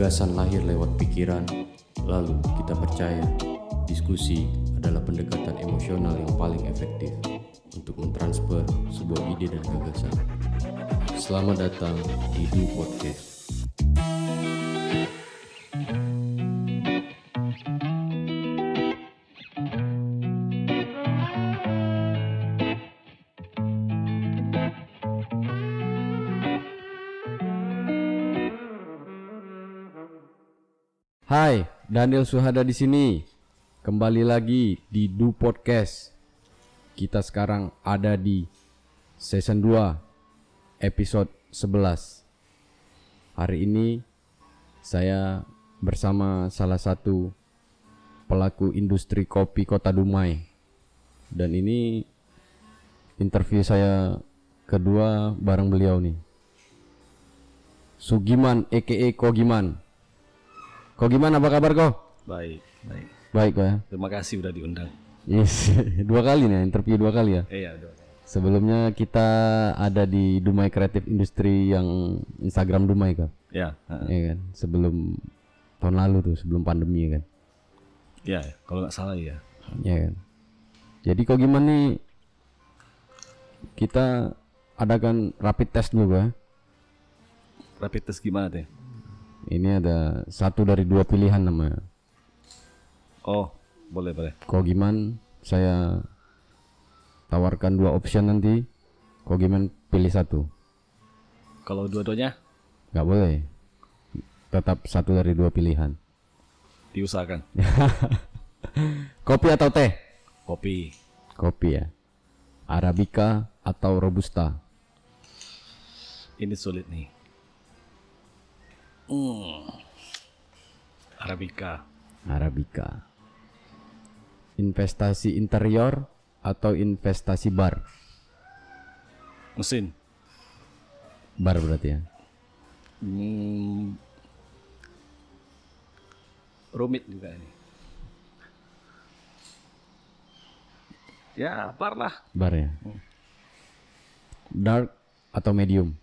Gagasan lahir lewat pikiran, lalu kita percaya diskusi adalah pendekatan emosional yang paling efektif untuk mentransfer sebuah ide dan gagasan. Selamat datang di Du Podcast. Daniel Suhada di sini. Kembali lagi di Du Podcast. Kita sekarang ada di season 2 episode 11. Hari ini saya bersama salah satu pelaku industri kopi Kota Dumai. Dan ini interview saya kedua bareng beliau nih. Sugiman aka Kogiman. Kogiman apa kabar kok? Baik, baik. Baik kok ya. Terima kasih udah diundang. Yes, dua kali nih interview dua kali ya. Iya, udah. Sebelumnya kita ada di Dumai Kreatif Industri yang Instagram Dumai kan, Ya, heeh. ya kan. Sebelum tahun lalu tuh, sebelum pandemi ya kan, ya, kalau nggak salah ya. ya kan. Jadi kok gimana nih? Kita adakan rapid test dulu ya. Rapid test gimana teh? Ini ada satu dari dua pilihan namanya. Oh, boleh, boleh. Kok gimana? Saya tawarkan dua option nanti. Kok gimana pilih satu? Kalau dua-duanya Nggak boleh. Tetap satu dari dua pilihan. diusahakan. Kopi atau teh? Kopi. Kopi ya. Arabica atau robusta? Ini sulit nih. Hmm. Arabica. Arabica. Investasi interior atau investasi bar? Mesin. Bar berarti ya. Hmm. Rumit juga ini. Ya, par lah. Bar ya. Dark atau medium?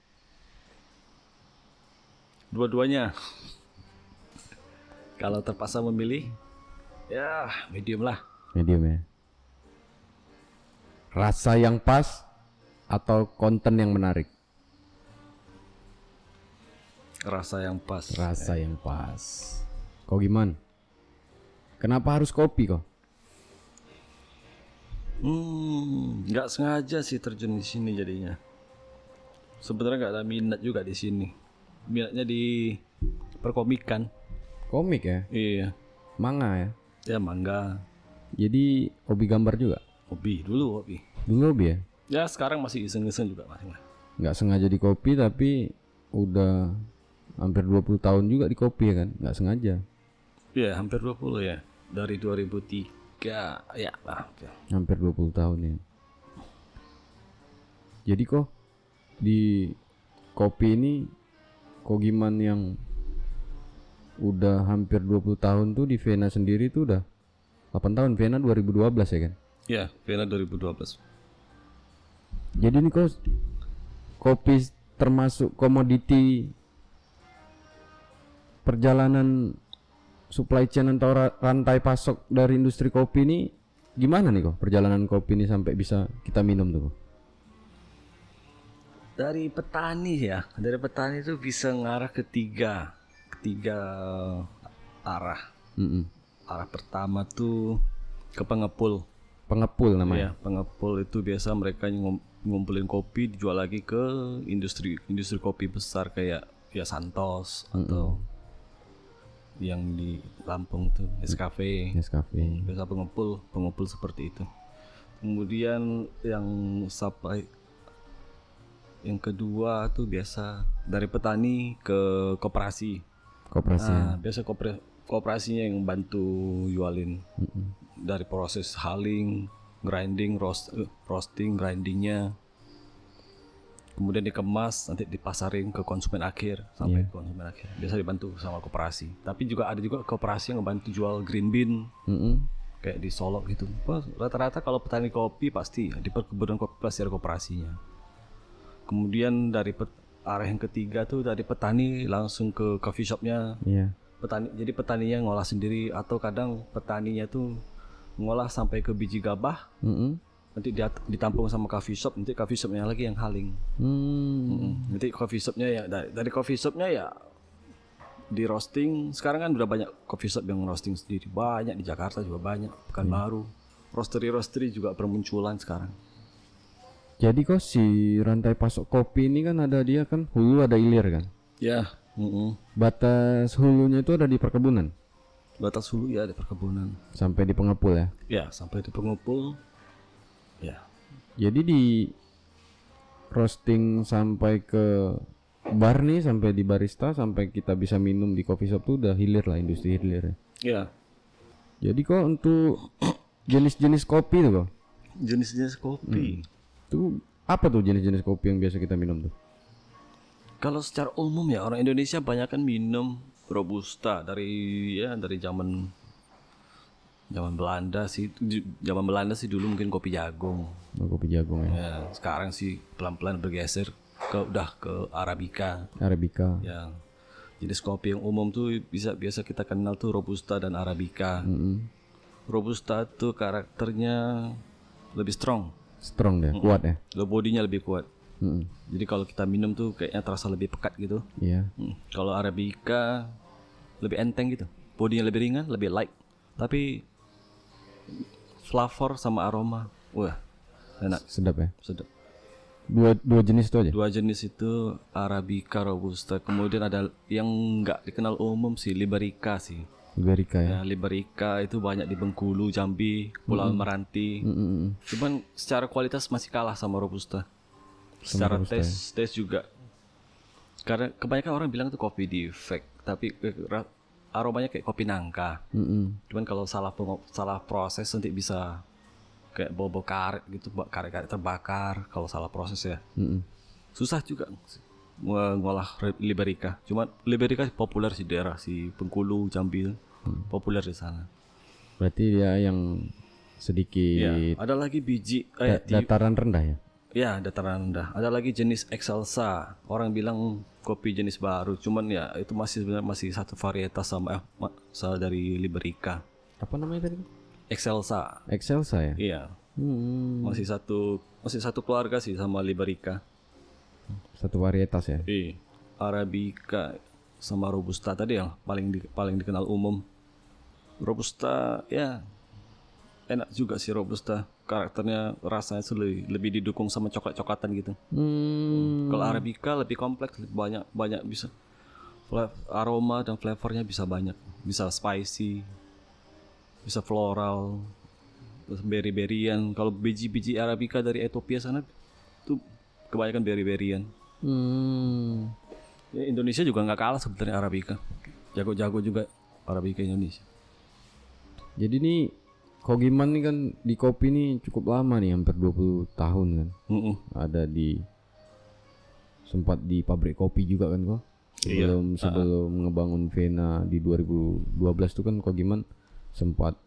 Dua-duanya. Kalau terpaksa memilih, ya medium lah. Medium ya. Rasa yang pas atau konten yang menarik? Rasa yang pas. Rasa yang pas. Kok gimana? Kenapa harus kopi kok? Hmm, nggak sengaja sih terjun di sini jadinya. Sebenarnya nggak ada minat juga di sini. Minatnya di perkomikan. Komik ya? Iya, Manga ya? ya mangga, Jadi hobi gambar juga? hobi dulu hobi. Dulu hobi ya? Ya sekarang masih iseng-iseng juga masih. nggak sengaja di kopi tapi udah hampir 20 tahun juga di kopi ya kan nggak sengaja Iya, hampir 20 ya. Dari 2003 ya, hampir. hampir 20 tahun ya jadi kok di kopi ini Kogiman yang udah hampir 20 tahun tuh di Vena sendiri tuh udah 8 tahun Vena 2012 ya kan Ya, Vena 2012. jadi ini kok kopi termasuk komoditi perjalanan supply chain atau ra- rantai pasok dari industri kopi ini gimana nih kok perjalanan kopi ini sampai bisa kita minum tuh? Dari petani ya, dari petani itu bisa ngarah ke tiga, ketiga arah. Mm-mm. Arah pertama tuh ke pengepul. Pengepul namanya. Ya, pengepul itu biasa mereka ngum- ngumpulin kopi dijual lagi ke industri industri kopi besar kayak ya Santos atau yang di Lampung tuh Nescafe. Nescafe. Biasa pengepul, pengepul seperti itu. Kemudian yang sampai yang kedua tuh biasa dari petani ke koperasi. Koperasi. ya. Nah, biasa kopre- kooperasinya yang bantu jualin dari proses haling, grinding, roast, eh, roasting, grindingnya, kemudian dikemas nanti dipasarin ke konsumen akhir sampai ke konsumen akhir. Biasa dibantu sama koperasi. Tapi juga ada juga koperasi yang ngebantu jual green bean Mm-mm. kayak di Solo gitu. Rata-rata kalau petani kopi pasti di perkebunan kopi pasti ada koperasinya. Kemudian dari pet- arah yang ketiga tuh dari petani langsung ke coffee shopnya. Iya. petani jadi petaninya ngolah sendiri atau kadang petaninya tuh ngolah sampai ke biji gabah. Mm-mm. nanti dia ditampung sama coffee shop nanti coffee shopnya lagi yang haling. Hmm. Mm, nanti coffee shopnya ya dari, dari coffee shopnya ya di roasting. Sekarang kan udah banyak coffee shop yang roasting sendiri. Banyak di Jakarta juga banyak Pekanbaru. Roastery roastery juga bermunculan sekarang Jadi kok si rantai pasok kopi ini kan ada dia kan hulu ada hilir kan. ya mm-mm. Batas hulunya itu ada di perkebunan batas hulu ya di perkebunan sampai di pengepul ya. ya sampai di pengepul ya Jadi di roasting sampai ke bar nih sampai di barista sampai kita bisa minum di coffee shop tuh udah hilir lah industri hilir ya. ya Jadi kok untuk jenis-jenis kopi tuh kok. jenis-jenis kopi Tuh apa tuh jenis-jenis kopi yang biasa kita minum tuh? Kalau secara umum ya orang Indonesia banyak kan minum robusta dari ya dari zaman zaman Belanda sih zaman Belanda sih dulu mungkin kopi jagung Oh, kopi jagung ya. ya sekarang sih pelan-pelan bergeser ke udah ke arabica Arabica. ya jenis kopi yang umum tuh bisa biasa kita kenal tuh robusta dan arabica Mm-mm. robusta tuh karakternya lebih strong Strong deh, kuat ya. lo bodinya lebih kuat Mm-mm. jadi kalau kita minum tuh kayaknya terasa lebih pekat gitu Iya. Hmm, Kalau Arabica lebih enteng gitu, bodinya lebih ringan, lebih light, tapi flavor sama aroma, wah enak, Sedap ya. sedap. Dua dua jenis itu aja. Dua jenis itu Arabica Robusta, kemudian ada yang nggak dikenal umum sih Liberica sih. Iberica ya. Ya, Liberica itu banyak di Bengkulu, Jambi, Pulau Meranti. Mm-mm. Cuman secara kualitas masih kalah sama Robusta. Secara tes, tes juga. Karena kebanyakan orang bilang itu kopi defect, tapi eh, aromanya kayak kopi nangka. Mm-mm. Cuman kalau salah salah proses nanti bisa kayak bobo karet gitu, buat karet-karet terbakar kalau salah proses ya. Mm-mm. Susah juga ng- ngolah Liberica. Cuma Liberica populer di daerah si Bengkulu, Jambi, populer di sana. Berarti dia yang sedikit Ya, ada lagi biji eh, da- dataran rendah ya. Ya, dataran rendah. Ada lagi jenis Excelsa. Orang bilang kopi jenis baru, cuman ya itu masih sebenarnya masih satu varietas sama eh, ma- sama dari Liberica. Apa namanya tadi? Excelsa. Excelsa ya. Iya, Hmm. masih satu masih satu keluarga sih sama Liberica. Satu varietas ya. Iya. Arabica sama Robusta tadi yang paling di- paling dikenal umum. Robusta ya enak juga sih Robusta. Karakternya rasanya lebih, lebih didukung sama coklat-coklatan gitu. Hmm. Kalau Arabica lebih kompleks, lebih banyak banyak bisa aroma dan flavornya bisa banyak, bisa spicy, bisa floral, terus berry-berryan. Kalau biji-biji Arabica dari Ethiopia sana tuh kebanyakan berry-berryan. Hmm. Ya, Indonesia juga nggak kalah sebenarnya Arabica. Jago-jago juga Arabica Indonesia. Jadi nih Kogiman nih kan di kopi nih cukup lama nih hampir 20 tahun kan. Mm-mm. Ada di sempat di pabrik kopi juga kan kok. Sebelum sebelum ngebangun Vena di 2012 tuh kan Kogiman sempat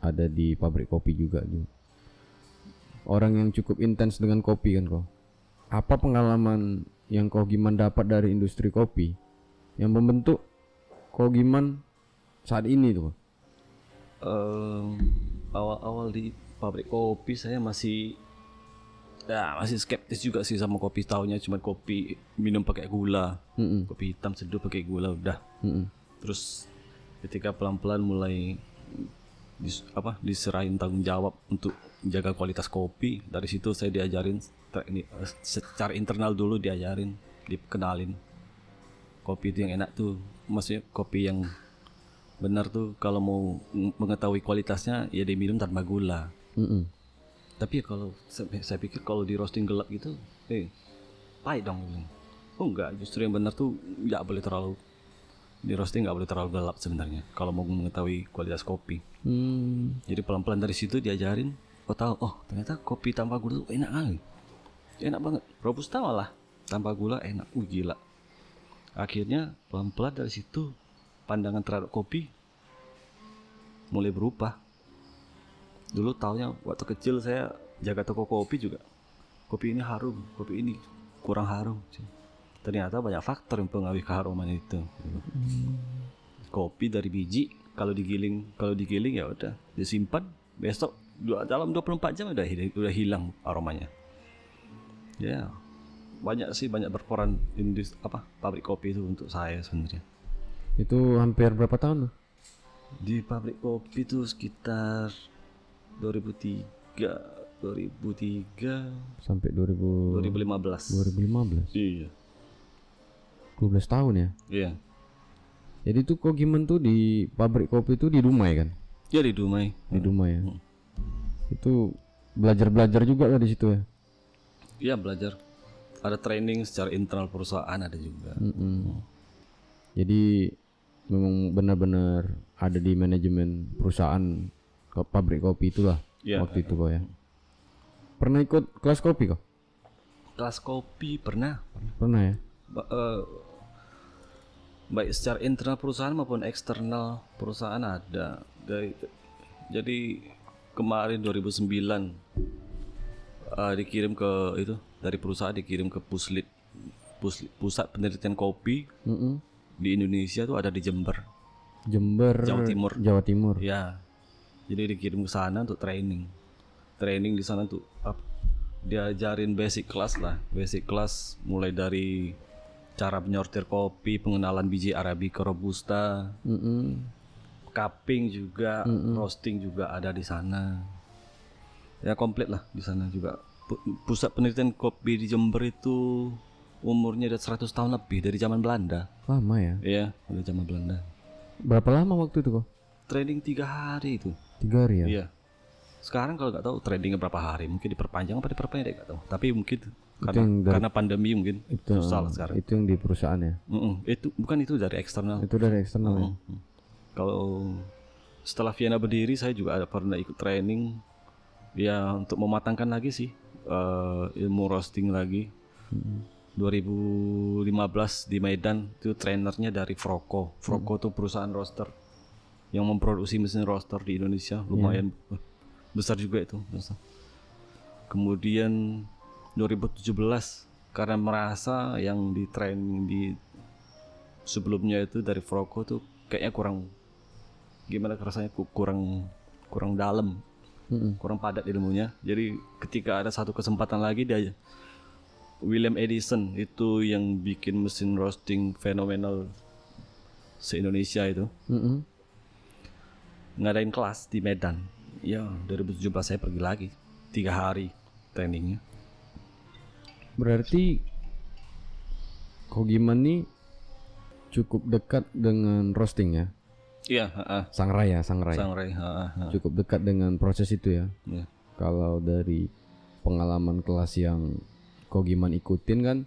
ada di pabrik kopi juga gitu. Orang yang cukup intens dengan kopi kan kok. Apa pengalaman yang Kogiman dapat dari industri kopi yang membentuk Kogiman saat ini tuh? Awal-awal di pabrik kopi saya masih ya masih skeptis juga sih sama kopi taunya cuma kopi minum pakai gula Mm-mm. kopi hitam seduh pakai gula udah Mm-mm. terus ketika pelan-pelan mulai dis, apa diserahin tanggung jawab untuk jaga kualitas kopi dari situ saya diajarin teknik eh, secara internal dulu diajarin dikenalin kopi itu yang enak tuh maksudnya kopi yang benar tuh kalau mau mengetahui kualitasnya ya diminum tanpa gula Mm-mm. tapi ya kalau saya, pikir kalau di roasting gelap gitu eh pahit dong gitu. oh enggak justru yang benar tuh nggak boleh terlalu di roasting nggak boleh terlalu gelap sebenarnya kalau mau mengetahui kualitas kopi Hmm. jadi pelan-pelan dari situ diajarin kau tahu oh ternyata kopi tanpa gula tuh enak banget enak banget. Robusta malah tanpa gula enak. Uh gila. Akhirnya pelan-pelan dari situ pandangan terhadap kopi mulai berubah. Dulu taunya waktu kecil saya jaga toko kopi juga. Kopi ini harum kopi ini kurang harum. Ternyata banyak faktor yang mempengaruhi keharuman itu. Kopi dari biji kalau digiling kalau digiling ya udah disimpan besok dalam 24 jam udah udah hilang aromanya. Ya banyak sih banyak berperan industri apa pabrik kopi itu untuk saya sebenarnya. Itu hampir berapa tahun tuh? Di pabrik kopi itu sekitar 2003 2003 Sampai 2000 2015. 2015. Iya. 12 tahun ya. Iya. Jadi tuh Kogiman tuh di pabrik kopi itu di Dumai kan? Ya di Dumai. Di Dumai ya. Itu belajar-belajar juga lah di situ ya. Iya belajar. Ada training secara internal perusahaan ada juga. Mm-mm. Jadi memang benar-benar ada di manajemen perusahaan ke pabrik kopi itulah Iya. waktu itu kok ya. Pernah ikut kelas kopi kok? Kelas kopi pernah. Pernah ya? Ba- eh, baik secara internal perusahaan maupun eksternal perusahaan ada. Jadi kemarin 2009 eh, dikirim ke itu dari perusahaan dikirim ke Puslit, Puslit pusat penelitian kopi Mm-mm. di Indonesia tuh ada di Jember. Jember, Jawa Timur. Jawa Timur. Ya, jadi dikirim ke sana untuk training. Training di sana tuh ap- diajarin basic class lah, basic class mulai dari cara menyortir kopi, pengenalan biji arabica robusta, Mm-mm. cupping juga, roasting juga ada di sana. Ya komplit lah di sana juga. Pu- Pusat penelitian kopi di Jember itu umurnya udah 100 tahun lebih dari zaman Belanda. Lama ya? Iya, udah zaman Belanda. Berapa lama waktu itu kok? Training tiga hari itu. Tiga hari ya? Iya. Sekarang kalau nggak tahu tradingnya berapa hari, mungkin diperpanjang apa diperpendek nggak tahu. Tapi mungkin karena, dari- karena pandemi mungkin Itu, susah lah sekarang. itu yang di perusahaan ya? Mm-mm. Itu bukan itu dari eksternal. Itu dari eksternal ya? Mm. Kalau setelah Vienna berdiri, saya juga ada pernah ikut training ya untuk mematangkan lagi sih eh, ilmu roasting lagi. 2015 di Medan itu trainernya dari Froco. Froco itu perusahaan roaster yang memproduksi mesin roaster di Indonesia lumayan eh, besar juga itu. besar. Kemudian 2017 karena merasa yang di training di sebelumnya itu dari Froco tuh kayaknya kurang gimana rasanya ku- kurang kurang dalam Mm-mm. kurang padat ilmunya jadi ketika ada satu kesempatan lagi dia William Edison itu yang bikin mesin roasting fenomenal se Indonesia itu Mm-mm. ngadain kelas di Medan ya 2017 saya pergi lagi tiga hari trainingnya Berarti Kogiman nih cukup dekat dengan roasting ya? Iya heeh. Sangrai ya, sangrai. Sangrai heeh, heeh. Cukup dekat dengan proses itu ya. Iya. Kalau dari pengalaman kelas yang Kogiman ikutin kan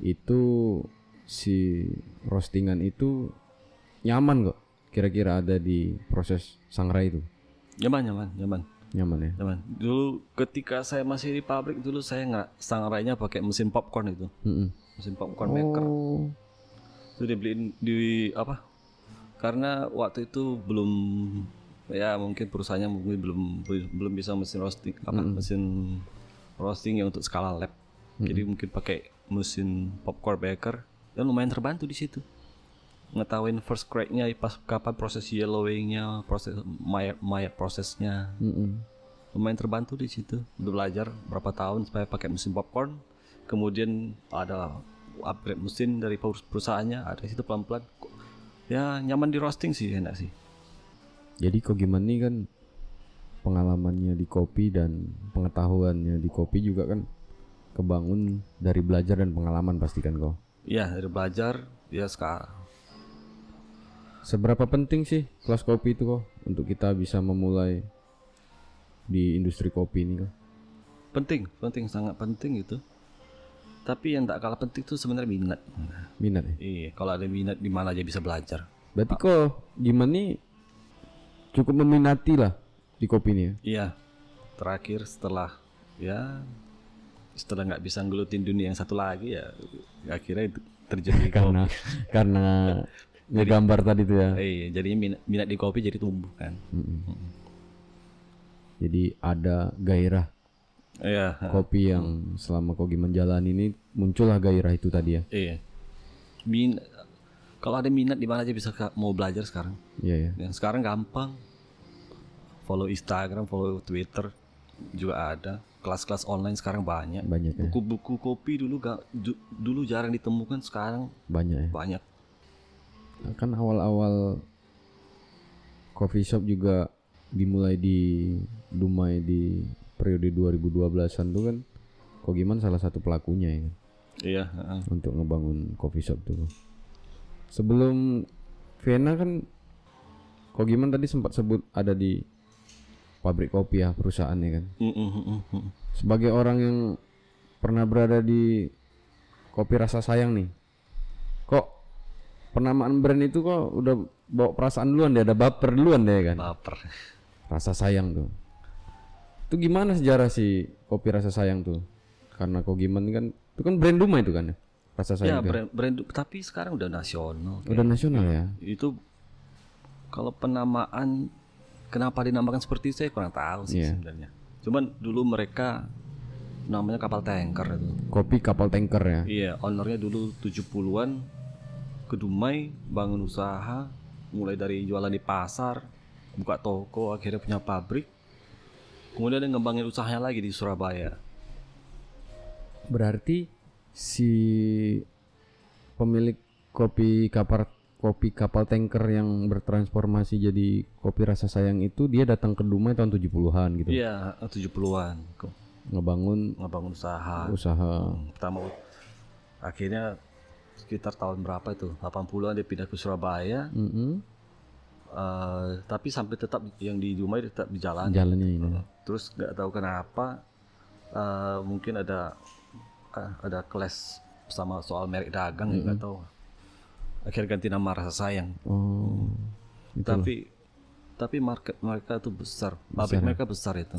itu si roastingan itu nyaman kok. Kira-kira ada di proses sangrai itu. nyaman nyaman nyaman Nyaman ya. Teman, dulu ketika saya masih di pabrik dulu saya nggak sangrainya pakai mesin popcorn itu, Mm-mm. mesin popcorn maker. Oh. Itu dibeliin di apa? Karena waktu itu belum ya mungkin perusahaannya mungkin belum belum bisa mesin roasting apa mesin roasting yang untuk skala lab. Jadi mungkin pakai mesin popcorn maker dan lumayan terbantu di situ. Ngetahuin first crack-nya pas kapan proses yellowing-nya, proses mayat mayat prosesnya Mm-mm. lumayan terbantu di situ udah belajar berapa tahun supaya pakai mesin popcorn kemudian ada upgrade mesin dari perus- perusahaannya ada di situ pelan pelan ya nyaman di roasting sih enak sih Jadi Kogiman ini kan pengalamannya di kopi dan pengetahuannya di kopi juga kan kebangun dari belajar dan pengalaman pastikan kok. ya dari belajar ya sekarang Seberapa penting sih kelas kopi itu kok untuk kita bisa memulai di industri kopi ini kok? penting penting sangat penting itu tapi yang tak kalah penting itu sebenarnya minat Minat ya. iya kalau ada minat di mana aja bisa belajar Berarti kok gimana nih cukup meminati lah di kopi ini ya. iya terakhir setelah ya setelah nggak bisa ngelutin dunia yang satu lagi ya akhirnya itu terjadi Karena karena ngegambar tadi tuh ya. Iya, jadinya minat, minat di kopi jadi tumbuh kan. Jadi ada gairah Iya, kopi yang selama Kogi menjalani ini muncullah gairah itu tadi ya. Iya. Min kalau ada minat di mana aja bisa mau belajar sekarang. Iya ya. Dan sekarang gampang. Follow Instagram, follow Twitter juga ada. Kelas-kelas online sekarang banyak. Banyak ya. Buku-buku kopi dulu gak, du- dulu jarang ditemukan, sekarang Banyak ya. banyak. Kan awal-awal coffee shop juga dimulai di Dumai di periode 2012-an tuh kan Kogiman salah satu pelakunya ya kan, Iya, heeh. untuk ngebangun coffee shop tuh. Sebelum Vienna kan Kogiman tadi sempat sebut ada di pabrik kopi ya perusahaannya kan. Mm, mm. Sebagai orang yang pernah berada di kopi rasa sayang nih, kok penamaan brand itu kok udah bawa perasaan duluan deh, ada baper duluan deh kan, Baper. rasa sayang tuh. Itu gimana sejarah si kopi rasa sayang tuh? Karena kok gimana kan, itu kan brand rumah itu kan, ya? rasa Ya, sayang itu. brand, brand tapi sekarang udah nasional. Udah nasional ya? Itu kalau penamaan kenapa dinamakan seperti itu saya kurang tahu sih Iya. sebenarnya. Cuman dulu mereka namanya kapal tanker itu. Kopi kapal tanker ya? Iya, ownernya dulu 70-an ke Dumai, bangun usaha, mulai dari jualan di pasar, buka toko, akhirnya punya pabrik. Kemudian dia ngembangin usahanya lagi di Surabaya. Berarti si pemilik kopi kapal kopi kapal tanker yang bertransformasi jadi kopi rasa sayang itu dia datang ke Dumai tahun 70-an gitu. Iya, 70-an. Kok Ngebangun ngebangun usaha. usaha. Pertama akhirnya sekitar tahun berapa itu? 80-an dia pindah ke Surabaya. Mm-mm. Eh, tapi sampai tetap yang di Dumai tetap di jalan. Jalannya ini. Terus nggak tahu kenapa eh, mungkin ada eh, ada kelas sama soal merek dagang nggak tahu. Akhirnya ganti nama rasa sayang. Oh. Loh. tapi tapi market mereka itu besar. Pabrik mereka besar itu.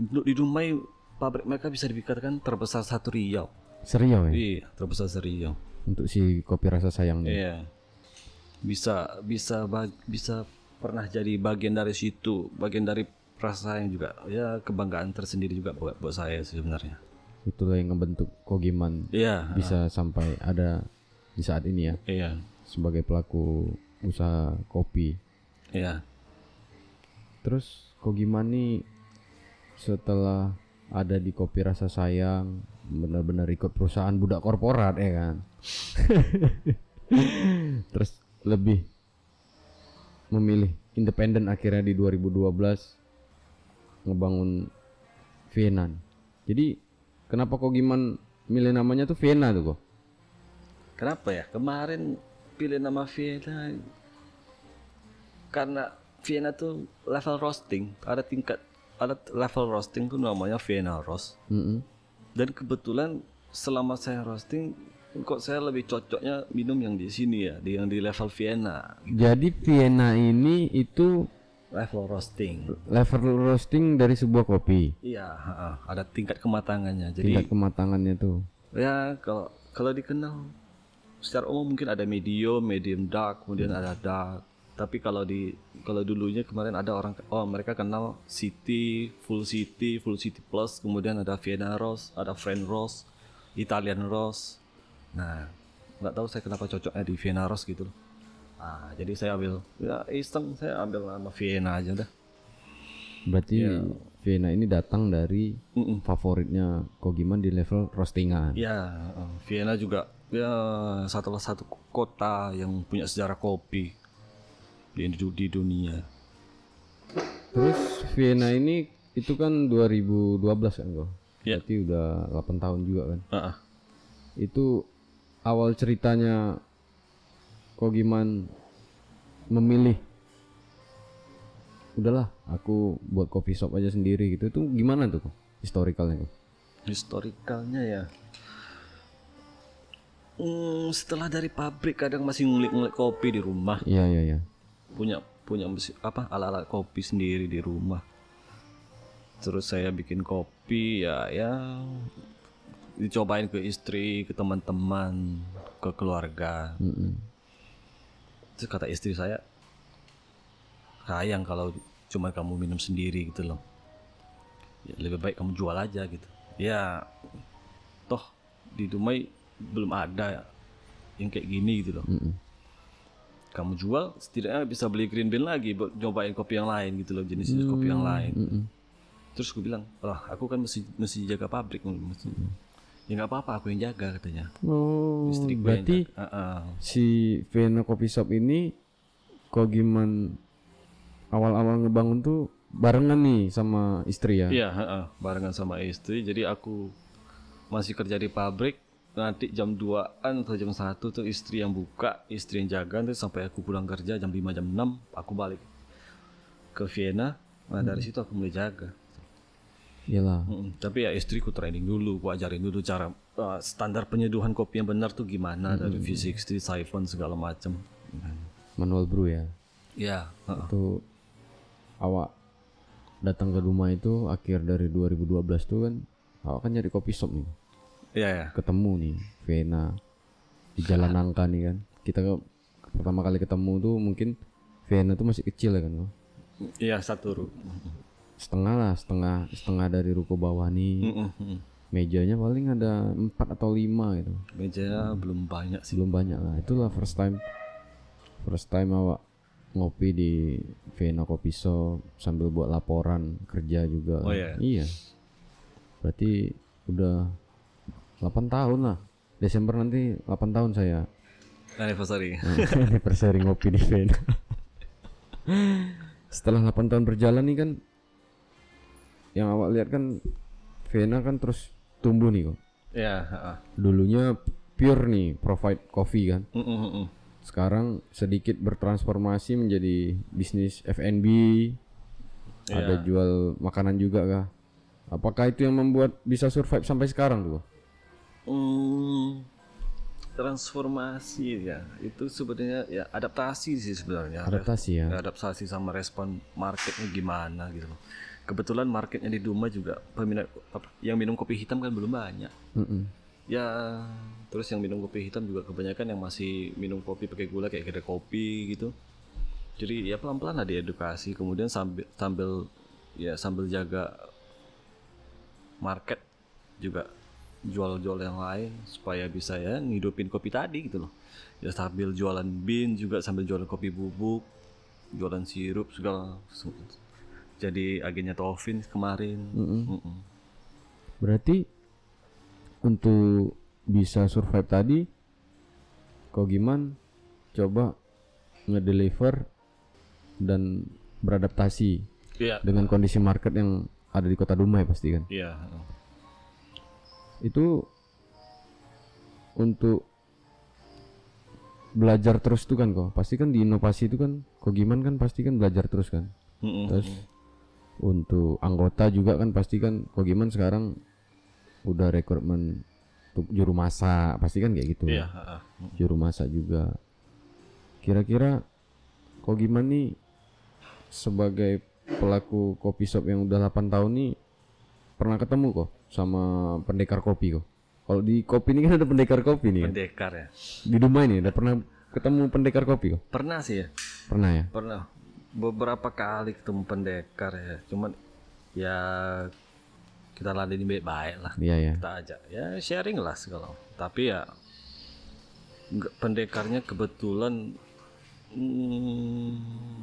Di di Dumai pabrik mereka bisa dikatakan terbesar satu Riau. Serius ya Iya, terbesar serius. untuk si kopi rasa sayang. Iya. Bisa bisa bag- bisa pernah jadi bagian dari situ, bagian dari rasa yang juga ya kebanggaan tersendiri juga buat, buat saya sih sebenarnya. Itulah yang ngebentuk Kogiman Iya, bisa sampai ada di saat ini ya iya, sebagai pelaku usaha kopi. iya. Terus Kogiman nih setelah ada di kopi rasa sayang benar-benar ikut perusahaan budak korporat ya kan. Terus lebih memilih independen akhirnya di 2012 ngebangun Vienna. Jadi kenapa Kogiman milih namanya tuh Vienna tuh kok? Kenapa ya? Kemarin pilih nama Vienna karena Vienna tuh level roasting, ada tingkat ada level roasting tuh namanya Vienna roast. Mm-mm. Dan kebetulan selama saya roasting kok saya lebih cocoknya minum yang di sini ya, di yang di level Vienna, Jadi Vienna ini itu level roasting. level roasting dari sebuah kopi. Iya, ada tingkat kematangannya. Jadi Tingkat kematangannya tuh. ya kalau kalau dikenal secara umum mungkin ada medium, medium dark, kemudian ada dark. Tapi kalau di kalau dulunya kemarin ada orang oh mereka kenal city, full city, full city plus, kemudian ada Vienna Rose, ada French Rose, Italian Rose. Nah, nggak tahu saya kenapa cocoknya di Vienna Rose gitu loh. Ah, jadi saya ambil ya iseng saya ambil nama Vienna aja udah. Berarti Vienna ini datang dari Mm-mm. favoritnya Kogiman di level roastingan. Ya, Vienna juga ya salah satu kota yang punya sejarah kopi di, di dunia. Terus Vienna ini itu kan 2012 kan kok. Ya. Berarti udah 8 tahun juga kan. Ah, ah. Itu awal ceritanya Kogiman memilih udahlah aku buat coffee shop aja sendiri gitu. Itu gimana tuh kok historicalnya kok? Historikalnya ya. Hmm, setelah dari pabrik kadang masih ngulik-ngulik kopi di rumah. Iya iya iya. Punya punya mesin apa alat-alat kopi sendiri di rumah. Terus saya bikin kopi ya ya dicobain ke istri, ke teman-teman, ke keluarga. Mm-mm. Terus kata istri saya, sayang kalau cuma kamu minum sendiri gitu loh. Ya, lebih baik kamu jual aja gitu. Ya, toh di Dumai belum ada yang kayak gini gitu loh Mm-mm. kamu jual setidaknya bisa beli green bean lagi buat nyobain kopi yang lain gitu loh jenis jenis kopi yang lain Mm-mm. terus gue bilang lah aku kan mesti mesti jaga pabrik mesti ya nggak apa-apa aku yang jaga katanya Oh, istri gue berarti yang jaga. Ah. si Vena Coffee Shop ini kok gimana awal-awal ngebangun tuh barengan nih sama istri ya? Iya, heeh, barengan sama istri. Jadi aku masih kerja di pabrik. Nanti jam 2-an atau jam 1 tuh istri yang buka, istri yang jaga. Terus sampai aku pulang kerja jam 5, jam 6, aku balik ke Vienna. Nah dari situ aku mulai jaga. Iyalah. Mm-mm. Tapi ya istriku training dulu, aku ajarin dulu cara uh, standar penyeduhan kopi yang benar tuh gimana dari V60, siphon segala macam. Manual brew ya. Ya, heeh. Itu awak datang ke rumah itu akhir dari 2012 tuh kan awak kan nyari kopi shop nih. Iya ya. Ketemu nih Vena di Jalan Nangka nih kan. Kita ke, pertama kali ketemu tuh mungkin Vena tuh masih kecil ya kan. Iya satu. Setengah lah, setengah setengah dari ruko bawah nih. Mm-mm. Mejanya paling ada empat atau lima gitu. Meja belum banyak sih. belum banyak lah itulah first time first time awak ngopi di Vena Coffee Shop sambil buat laporan kerja juga Oh, iya? iya berarti udah 8 tahun lah Desember nanti 8 tahun saya Anniversary. anniversary ngopi di Vena setelah 8 tahun berjalan nih kan yang awak lihat kan Vena kan terus tumbuh nih kok. Iya, heeh. dulunya pure nih provide coffee kan. Mm-mm-mm. sekarang sedikit bertransformasi menjadi bisnis F&B ada jual makanan juga kah? Apakah itu yang membuat bisa survive sampai sekarang tuh Hmm, transformasi ya. Itu sebenarnya ya adaptasi sih sebenarnya. Adaptasi ya. Adaptasi sama respon marketnya gimana gitu loh kebetulan marketnya di Duma juga peminat apa, yang minum kopi hitam kan belum banyak. Mm-mm. ya terus yang minum kopi hitam juga kebanyakan yang masih minum kopi pakai gula kayak kedai kopi gitu. Jadi ya pelan pelan lah diedukasi. Kemudian sambil sambil ya sambil jaga market juga jual-jual yang lain supaya bisa ya ngidupin kopi tadi gitu loh. Ya sambil jualan bean juga sambil jualan kopi bubuk jualan sirup segala jadi agennya Tovin kemarin. Mm-mm. berarti untuk bisa survive tadi kok gimana coba ngedeliver dan beradaptasi Iya, dengan kondisi market yang ada di kota Dumai pasti kan? Iya. itu untuk belajar terus tuh kan kok. Pasti kan di inovasi itu kan kok gimana kan pasti kan belajar terus kan? Mm-mm. terus untuk anggota juga kan pasti kan kok gimana sekarang udah rekrutmen untuk juru masak pasti kan kayak gitu Iya, ya. heeh. juru masak juga kira-kira kok gimana nih sebagai pelaku kopi shop yang udah 8 tahun nih pernah ketemu kok sama pendekar kopi kok kalau di kopi ini kan ada pendekar kopi nih kan? pendekar ya. di Dumai nih udah pernah ketemu pendekar kopi kok Pernah sih ya, pernah ya pernah beberapa kali ketemu pendekar ya. Cuman ya kita ladenin baik-baik lah. iya ya Kita ajak ya sharing lah segala. Tapi ya pendekarnya kebetulan mm,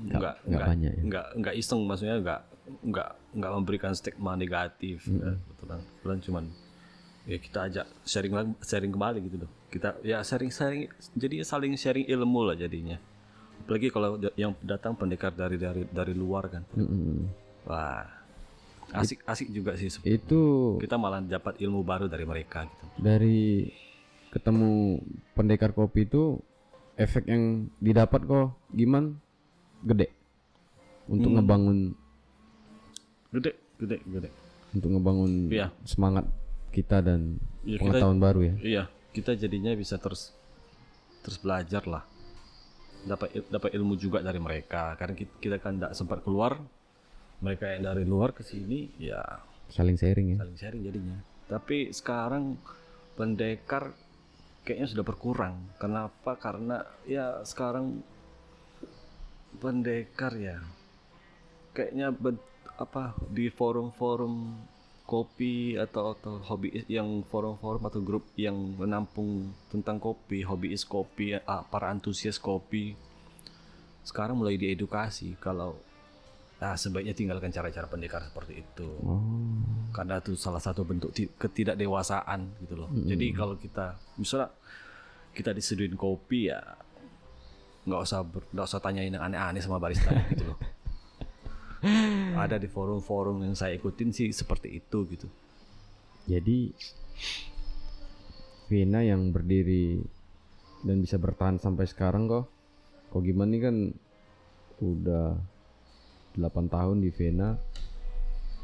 nggak nggak banyak ya? nggak nggak iseng maksudnya nggak nggak nggak memberikan stigma negatif ya, kebetulan kebetulan cuman ya kita ajak sharing lagi sharing kembali gitu loh kita ya sharing sharing jadi saling sharing ilmu lah jadinya apalagi kalau yang datang pendekar dari dari dari luar kan. Mm-mm. wah asik asik juga sih itu kita malah dapat ilmu baru dari mereka gitu. dari ketemu pendekar kopi itu efek yang didapat kok gimana gede. Untuk ngebangun gede gede gede. untuk ngebangun Iya. semangat kita dan kita- pengetahuan baru ya. iya kita jadinya bisa terus terus belajar lah dapat dapat ilmu juga dari mereka. Karena kita, kita kan tidak sempat keluar mereka yang dari luar ke sini ya saling sharing ya. saling sharing jadinya. Tapi sekarang pendekar kayaknya sudah berkurang. Kenapa? Karena ya sekarang pendekar ya kayaknya ben- apa di forum-forum kopi atau atau hobi yang forum-forum atau grup yang menampung tentang kopi, hobiis kopi, ah, para antusias kopi sekarang mulai diedukasi kalau nah sebaiknya tinggalkan cara-cara pendekar seperti itu Oh. karena itu salah satu bentuk ti- ketidakdewasaan gitu loh. Jadi kalau kita misalnya kita diseduhin kopi ya nggak usah nggak usah tanyain yang aneh-aneh sama barista gitu loh. Ada di forum-forum yang saya ikutin sih seperti itu gitu. Jadi Vena yang berdiri dan bisa bertahan sampai sekarang kok. Kok gimana nih kan udah 8 tahun di Vena.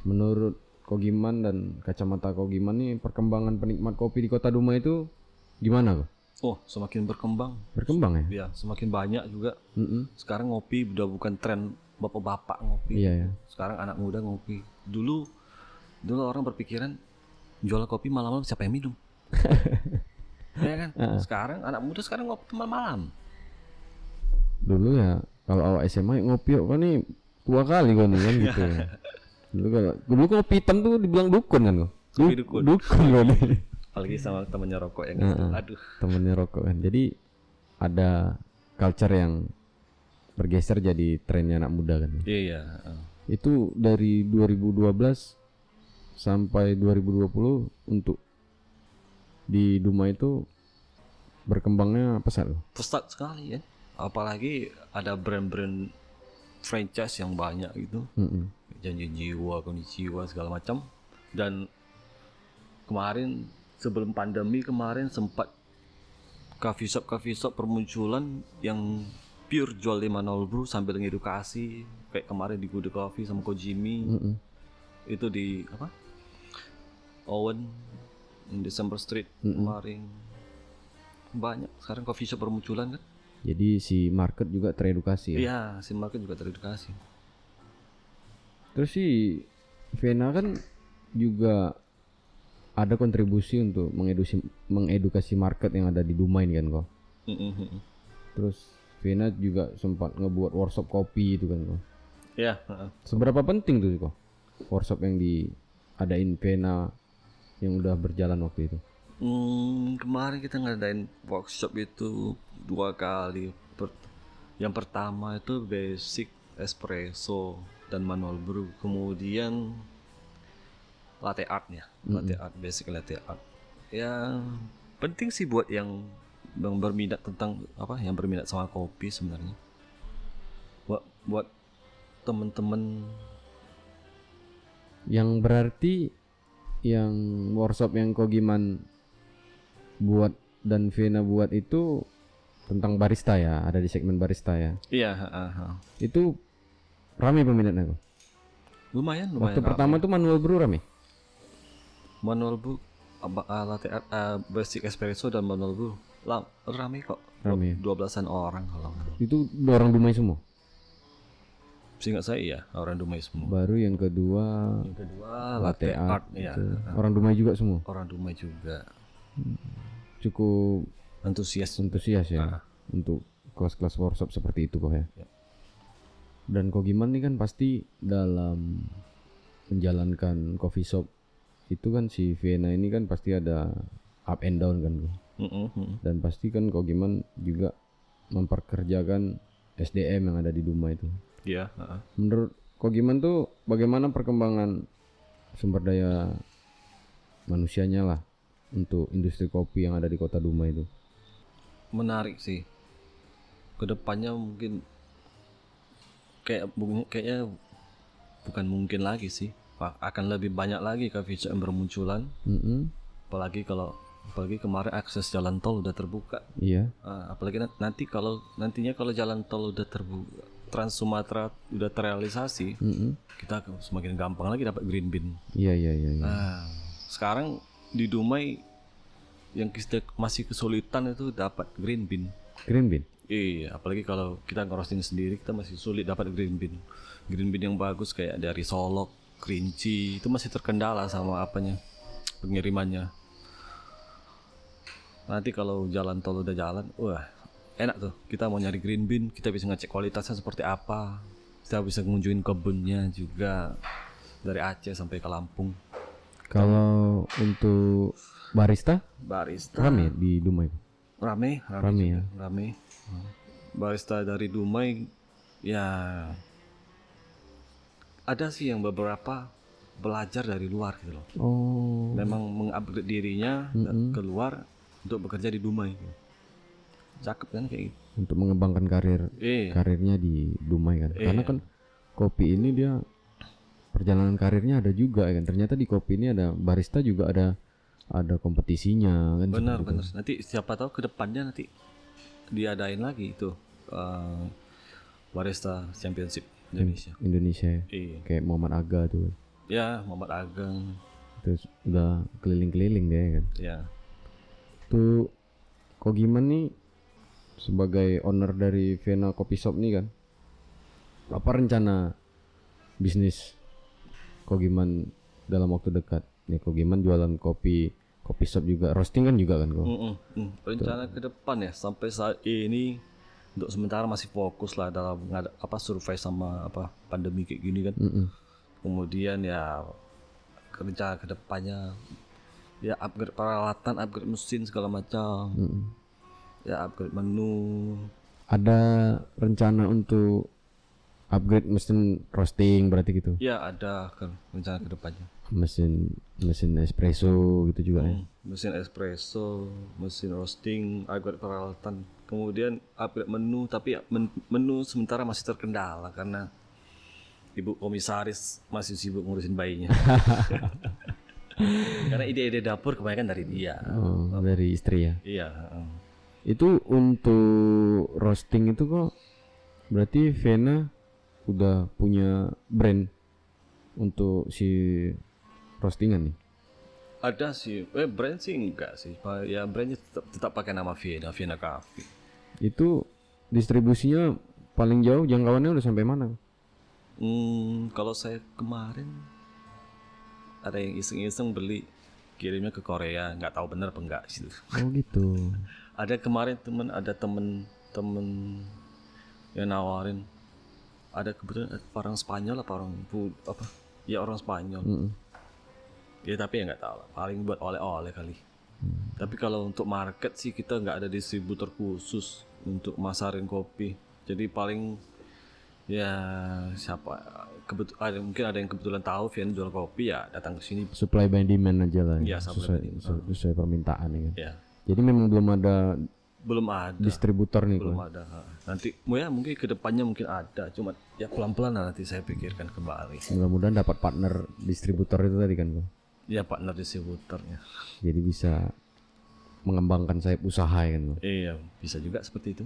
Menurut Kogiman dan kacamata Kogiman nih perkembangan penikmat kopi di Kota Duma itu gimana kok? Oh semakin berkembang, Berkembang ya? ya semakin banyak juga. Mm-mm. Sekarang ngopi udah bukan tren bapak-bapak ngopi. Iya ya. Sekarang anak muda ngopi. Dulu dulu orang berpikiran jual kopi malam-malam siapa yang minum? ya kan? Sekarang anak muda sekarang ngopi malam-malam. Dulu ya kalau awak SMA ngopi kok nih tua kali kan gitu. dulu kalau dulu kopi hitam tuh dibilang dukun kan kok. Kopi dukun. Dukun nih. Apalagi sama temennya rokok yang itu. Aduh. temennya rokok kan jadi ada culture yang bergeser jadi trennya anak muda kan Iya, iya. heeh. itu dari 2012 sampai 2020 untuk di Duma itu berkembangnya pesat loh Pesat sekali ya. Apalagi ada brand-brand franchise yang banyak gitu. Mm-mm. Janji jiwa, kondisi jiwa segala macam. Dan kemarin sebelum pandemi kemarin sempat coffee shop coffee shop permunculan yang pure jual 500 brew sambil ngedukasi kayak kemarin di Good Coffee sama Kojimi Mm-mm. itu di apa? Owen December Street kemarin. Banyak sekarang coffee shop bermunculan kan? Jadi si market juga teredukasi ya? Iya si market juga teredukasi. Terus si Vena kan juga ada kontribusi untuk mengedukasi mengedukasi market yang ada di Duma ini kan kok. Terus Vena juga sempat ngebuat workshop kopi itu kan kok. Iya. Seberapa penting tuh kok workshop yang diadain Vena yang udah berjalan waktu itu? Hmm, kemarin kita ngadain workshop itu dua kali. Yang pertama itu basic espresso dan manual brew. Kemudian latte artnya, latte art, basic latte art. Ya penting sih buat yang yang berminat tentang apa, yang berminat sama kopi sebenarnya. Buat buat temen-temen Yang berarti yang workshop yang Kogiman buat dan Vena buat itu tentang barista ya, ada di segmen barista ya. iya, heeh, heeh. Itu rame peminatnya kok. lumayan lumayan. Waktu pertama tuh manual brew rame. Manual apa uh, latte art uh, basic espresso dan manual brew lah rame kok Rame. dua belasan orang kalau. Itu orang Dumai semua. seingat saya iya orang Dumai semua Baru yang kedua yang kedua latte latte, art, art, ya orang Dumai juga semua. orang Dumai juga Cukup antusias antusias ya untuk kelas-kelas workshop seperti itu kok ya. Ya. Dan kok gimana nih kan pasti dalam menjalankan coffee shop itu kan si Vena ini kan pasti ada up and down kan kok. Mm-mm, mm. dan pasti kan kok gimana juga memperkerjakan SDM yang ada di Duma itu. iya heeh. Menurut kok gimana tuh bagaimana perkembangan sumber daya manusianya lah untuk industri kopi yang ada di kota Duma itu? menarik sih ke depannya mungkin kayak kayaknya bukan mungkin lagi sih akan lebih banyak lagi coffee shop yang bermunculan Mm-mm. apalagi kalau apalagi kemarin akses jalan tol udah terbuka Iya. Ah, apalagi na- nanti kalau nantinya kalau jalan tol udah terbuka Trans Sumatera udah terrealisasi Mm-mm. kita akan semakin gampang lagi dapat green bean Iya iya iya. iya. nah sekarang di Dumai yang kita masih kesulitan itu dapat green bean Green bean. iya apalagi kalau kita ngerosting sendiri kita masih sulit dapat green bean green bean yang bagus kayak dari Solok Kerinci itu masih terkendala sama apanya pengirimannya. Nanti kalau jalan tol udah jalan wah enak tuh. Kita mau nyari green bean kita bisa ngecek kualitasnya seperti apa. Kita bisa ngunjungin kebunnya juga dari Aceh sampai ke Lampung. Kalau untuk barista? Barista. Rame di Dumai. rame rame, Rame ya. rame. Barista dari Dumai ya ada sih yang beberapa belajar dari luar gitu loh Oh. memang mengupgrade dirinya keluar untuk bekerja di Dumai cakep kan kayak gitu Untuk mengembangkan karir eh karirnya di Dumai kan. Karena Iya. kan kopi ini dia perjalanan karirnya ada juga kan. Ternyata di kopi ini ada barista juga ada ada kompetisinya kan. benar benar nanti siapa tahu ke depannya nanti diadain lagi itu eh, barista championship Indonesia Indonesia ya. iya kayak Muhammad Aga tuh. ya Muhammad Ageng Terus udah keliling-keliling deh kan. ya Tuh kok gimana nih sebagai owner dari Vena Coffee Shop nih kan. Apa rencana bisnis Kogiman dalam waktu dekat? Nih Kogiman jualan kopi, kopi shop juga, roasting kan juga kan kok. Mm-mm, mm. rencana ke depan ya sampai saat ini untuk sementara masih fokus lah dalam apa survei sama apa pandemi kayak gini kan Mm-mm. kemudian ya rencana ke depannya ya upgrade peralatan upgrade mesin segala macam Mm-mm. ya upgrade menu Ada rencana untuk upgrade mesin roasting berarti gitu. ya ada kan rencana ke depannya Mesin mesin espresso gitu juga ya. Hmm, mesin espresso mesin roasting upgrade peralatan kemudian upgrade menu tapi men- menu sementara masih terkendala karena ibu komisaris masih sibuk ngurusin bayinya karena ide-ide dapur kebanyakan dari dia Oh, dari istri ya. iya. Itu untuk roasting itu kok berarti Vena udah punya brand untuk si roastingan nih. ada sih eh brand sih enggak sih ya brandnya tetap, tetap pakai nama Vienna Vienna Coffee Itu distribusinya paling jauh jangkauannya udah sampai mana? Hmm, kalau saya kemarin ada yang iseng-iseng beli kirimnya ke Korea, nggak tahu benar apa enggak sih. Oh gitu. Ada kemarin temen ada temen temen yang nawarin ada kebetulan orang Spanyol apa orang apa ya orang Spanyol Mm-mm. ya tapi ya nggak tahu lah. paling buat oleh-oleh kali tapi kalau untuk market sih kita nggak ada distributor khusus untuk masarin kopi jadi paling ya siapa kebet ada mungkin ada yang kebetulan tahu Vian jual kopi ya datang ke sini Supply by demand aja lah. Iya, ya. supply sesuai, sesuai, sesuai permintaan ya ya Jadi memang belum ada belum ada distributor nih belum kok. ada nanti ya mungkin ke depannya mungkin ada cuma ya pelan-pelan lah nanti saya pikirkan kembali Mudah-mudahan dapat partner distributor itu tadi kan kok. ya partner distributornya Jadi bisa mengembangkan sayap usaha ya kan kok. iya bisa juga seperti itu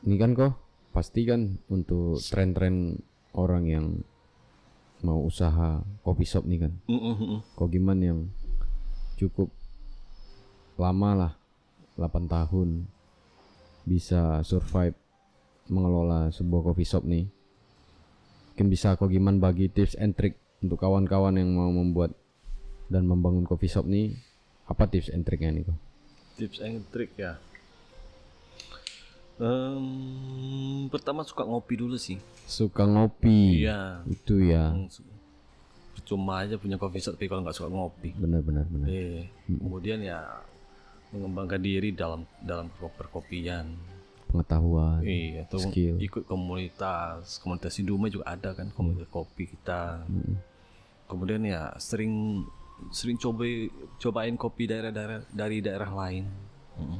Ini kan kok pasti kan untuk tren-tren orang yang mau usaha kopi shop nih kan. Mm, mm, mm. Kok gimana yang cukup lama lah 8 tahun bisa survive mengelola sebuah coffee shop nih. Mungkin bisa kok gimana bagi tips and trick untuk kawan-kawan yang mau membuat dan membangun coffee shop nih. Apa tips and triknya nih kok? Tips and trick ya Em, pertama suka ngopi dulu sih Suka ngopi. iya Itu ya. Hmm, percuma aja punya coffee shop tapi kalau nggak suka ngopi Benar-benar benar. eh kemudian ya mengembangkan diri dalam dalam perkopian Pengetahuan. iya atau Skill. ikut komunitas komunitas di juga ada kan komunitas kopi kita kemudian ya sering sering coba cobain kopi daerah-daerah dari daerah lain Mm.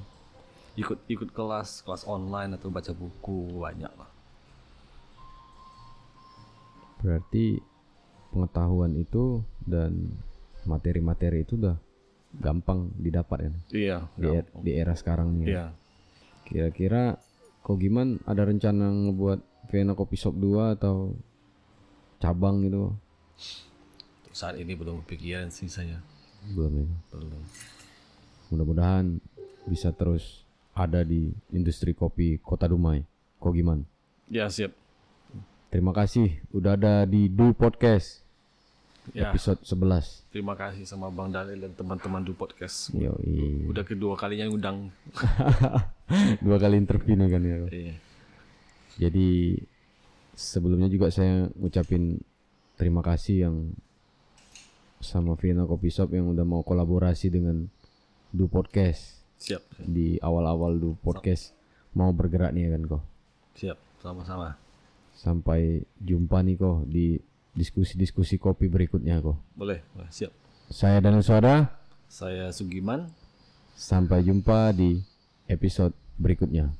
ikut ikut kelas kelas online atau baca buku banyak lah Berarti pengetahuan itu dan materi-materi itu udah gampang didapat kan iya di, er- di era sekarang nih. ya. iya Kira-kira kok gimana ada rencana ngebuat Vienna Coffee Shop 2 atau cabang gitu? Saat ini belum kepikiran sih saya Belum ya. belum Mudah-mudahan bisa terus ada di industri kopi Kota Dumai. Kok gimana? ya siap Terima kasih udah ada di Du Podcast ya episode 11. terima kasih sama Bang Dalil dan teman-teman du podcast Yoi. udah kedua kalinya undang Dua kali interview nih kan ya. iya Jadi sebelumnya juga saya ngucapin terima kasih yang sama Vino Kopi Shop yang udah mau kolaborasi dengan Du Podcast Siap. di awal-awal Du Podcast mau bergerak nih kan kok. Siap. Sama-sama. Sampai jumpa nih kok di diskusi-diskusi kopi berikutnya kok. Boleh. Boleh. Siap. Saya dan Saudara Saya Sugiman. sampai jumpa di episode berikutnya.